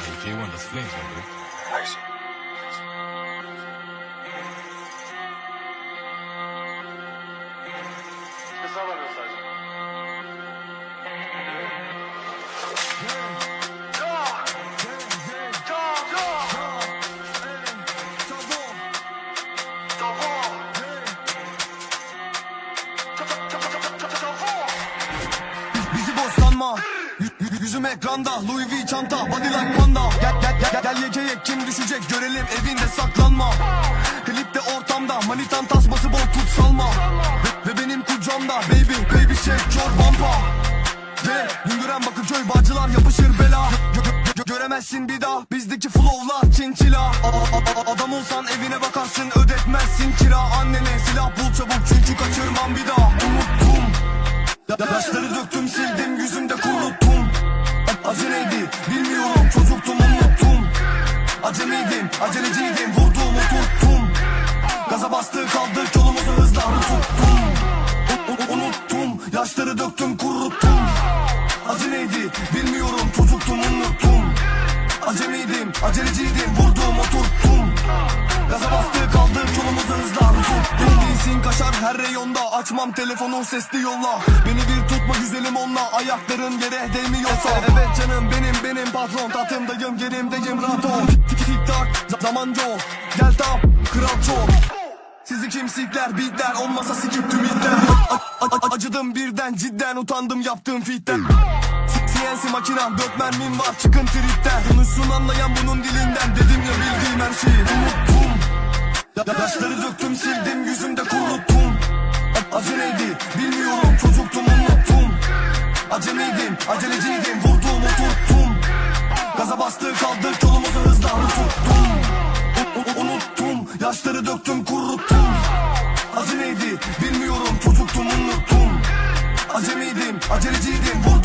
Aqui one is flames, my dude. Thanks. Bizi bozsan? Yüzüm ekranda Louis V çanta Body like panda. Gel gel gel gel yekeye kim düşecek Görelim evinde saklanma. Klipte ortamda Manitan tasması bol tut salma. Ve, ve benim kucağımda Baby baby shake your bumpa Ve Güngören Bakırköy Bağcılar yapışır bela. Gö- gö- gö- Göremezsin bir daha Bizdeki flowlar çinçila Adam olsan evine bakarsın ödetmezsin kira. Annene silah bul çabuk çünkü kaçırmam bir daha. Unuttum. Ya- Yaşları döktüm sildim yüzümde Aceleydi bilmiyorum çocuktum unuttum. Acemiydim aceleciydim vurdum oturttum. Gaza bastı kaldık yolumuzu hızla tuttum. Unuttum yaşları döktüm kuruttum. Aceleydi bilmiyorum çocuktum unuttum. Acemiydim aceleciydim vurdum oturttum. Gaza bastı kaldık yolumuzu hızla tuttum. Değilsin kaşar her reyonda Açmam telefonu sesli yolla. Beni bir tutma güzelim onunla Ayakların yere değmiyorsa. Evet canım benim benim patron. Tatımdayım yerimdeyim rahat ol. Tik tak za- zaman yok. Gel tap kral çok. Sizi kimsikler beatler olmasa sikip tüm itler. Acıdım birden cidden utandım yaptığım fitten. CNC makinem dört mermim var. Çıkın tripten. Konuşsun anlayan bunun dilinden. Dedim ya bildiğim her şeyi. Unuttum. Ya- Yaşları döktüm sildim yüzümde aceleciydim vurdum oturttum Gaza bastı kaldık yolumuzu hızla tuttum. Unuttum yaşları döktüm kuruttum. Acı neydi bilmiyorum çocuktum unuttum. Acemiydim aceleciydim vurdum